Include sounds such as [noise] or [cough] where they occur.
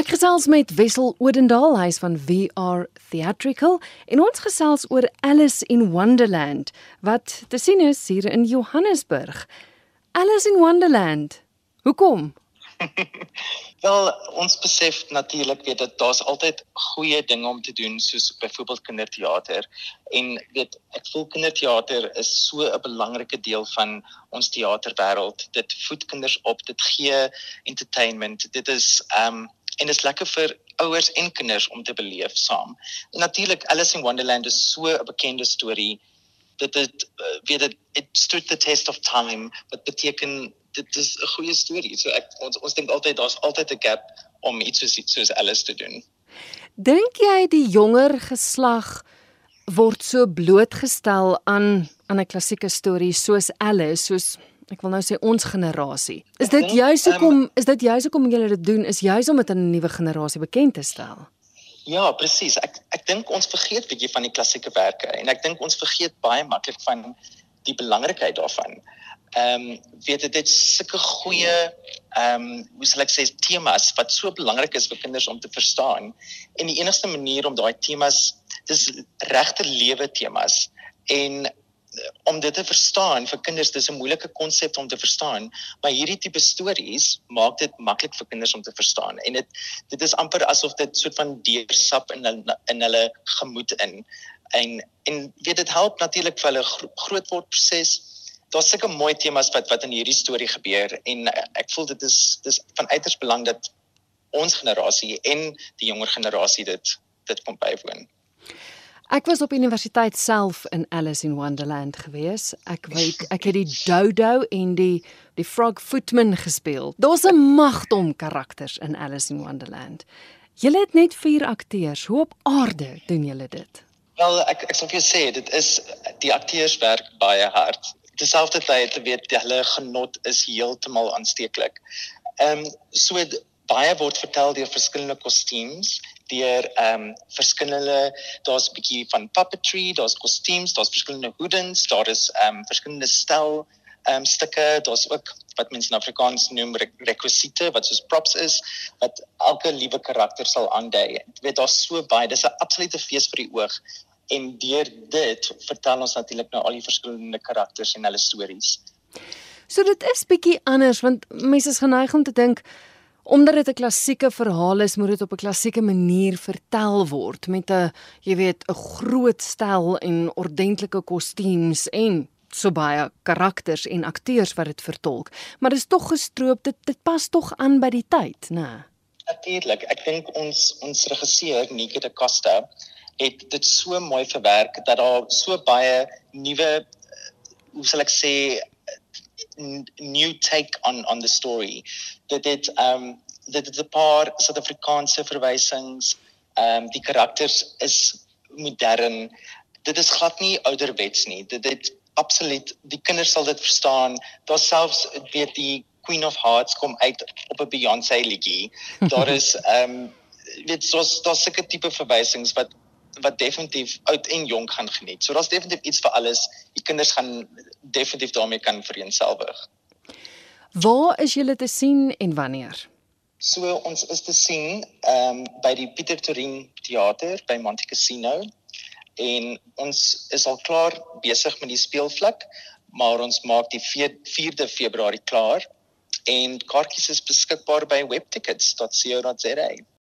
Ek gesels met Wessel Odendaal, hy's van VR Theatrical, en ons gesels oor Alice in Wonderland wat te sien is hier in Johannesburg. Alice in Wonderland. Hoekom? [laughs] Wel, ons besef natuurlik weet dat daar's altyd goeie dinge om te doen soos byvoorbeeld kinderteater en weet ek voel kinderteater is so 'n belangrike deel van ons teaterwêreld. Dit voed kinders op, dit gee entertainment. Dit is ehm um, en dit is lekker vir ouers en kinders om te beleef saam. Natuurlik Alice in Wonderland is so 'n bekende storie dat dit uh, weet dit it stood the test of time wat beteken dit is 'n goeie storie. So ek ons ons dink altyd daar's altyd 'n gap om iets soos iets soos Alice te doen. Dink jy die jonger geslag word so blootgestel aan aan 'n klassieke storie soos Alice, soos ek wil nou sê ons generasie. Is dit juis hoekom um, is dit juis hoekom julle dit doen? Is juis om dit aan 'n nuwe generasie bekend te stel? Ja, presies. Ek ek dink ons vergeet bietjie van die klassieke werke en ek dink ons vergeet baie maklik van die belangrikheid daarvan ehm um, weet dit het sulke goeie ehm um, hoe sal ek sê temas wat so belangrik is vir kinders om te verstaan. En die enigste manier om daai temas dis regte lewe temas en om dit te verstaan vir kinders dis 'n moeilike konsep om te verstaan, maar hierdie tipe stories maak dit maklik vir kinders om te verstaan. En dit dit is amper asof dit soort van deursap in hulle in hulle gemoed in. En en weet dit help natuurlik vir hulle grootword proses daar's sulke mooi temas wat wat in hierdie storie gebeur en ek voel dit is dis van uiters belang dat ons generasie en die jonger generasie dit dit kom bywoon. Ek was op universiteit self in Alice in Wonderland gewees. Ek weet ek het die Dodo en die die Frog Footman gespeel. Daar's 'n magdom karakters in Alice in Wonderland. Julle het net 4 akteurs. Hoe op aarde doen julle dit? Wel, ek ek sal vir jou sê dit is die akteurs werk baie hard terselfdertyd te weet hulle genot is heeltemal aansteeklik. Ehm um, so baie word vertel deur verskillende kostuums, deur ehm um, verskillende daar's 'n bietjie van puppetry, daar's kostuums, daar's verskillende hoedens, daar is ehm um, verskillende stel ehm um, stukke, daar's ook wat mense in Afrikaans noem rekwisiete wat soos props is wat elke liewe karakter sal aandui. Jy weet daar's so baie, dis 'n absolute fees vir die oog en deur dit vertel ons natuurlik nou al die verskillende karakters en hulle stories. So dit is bietjie anders want mense is geneig om te dink omdat dit 'n klassieke verhaal is, moet dit op 'n klassieke manier vertel word met 'n jy weet 'n groot stel en ordentlike kostuums en so baie karakters en akteurs wat dit vertolk. Maar dit is tog gestroop, dit dit pas tog aan by die tyd, né? Natuurlik. Ek dink ons ons regisseur Nike de Costa het dit so mooi verwerk dat daar so baie nuwe hoe sal ek sê new take on on the story. Dit ehm um, dit het 'n paar Suid-Afrikaanse verwysings ehm um, die karakters is modern. Dit is glad nie ouderwets nie. Dit dit absoluut die kinders sal dit verstaan. Daar selfs weet die Queen of Hearts kom uit op 'n Beyoncé liedjie. Daar [laughs] is ehm um, weet soos daar's sulke tipe verwysings wat wat definitief oud en jonk gaan geniet. So daar's definitief iets vir alles. Die kinders gaan definitief daarmee kan vereenselwig. Waar is julle te sien en wanneer? So ons is te sien ehm um, by die Pieter Torin Theater by Monte Casino en ons is al klaar besig met die speelvlak, maar ons maak die 4de Februarie klaar en kaartjies is beskikbaar by webtickets.co.za.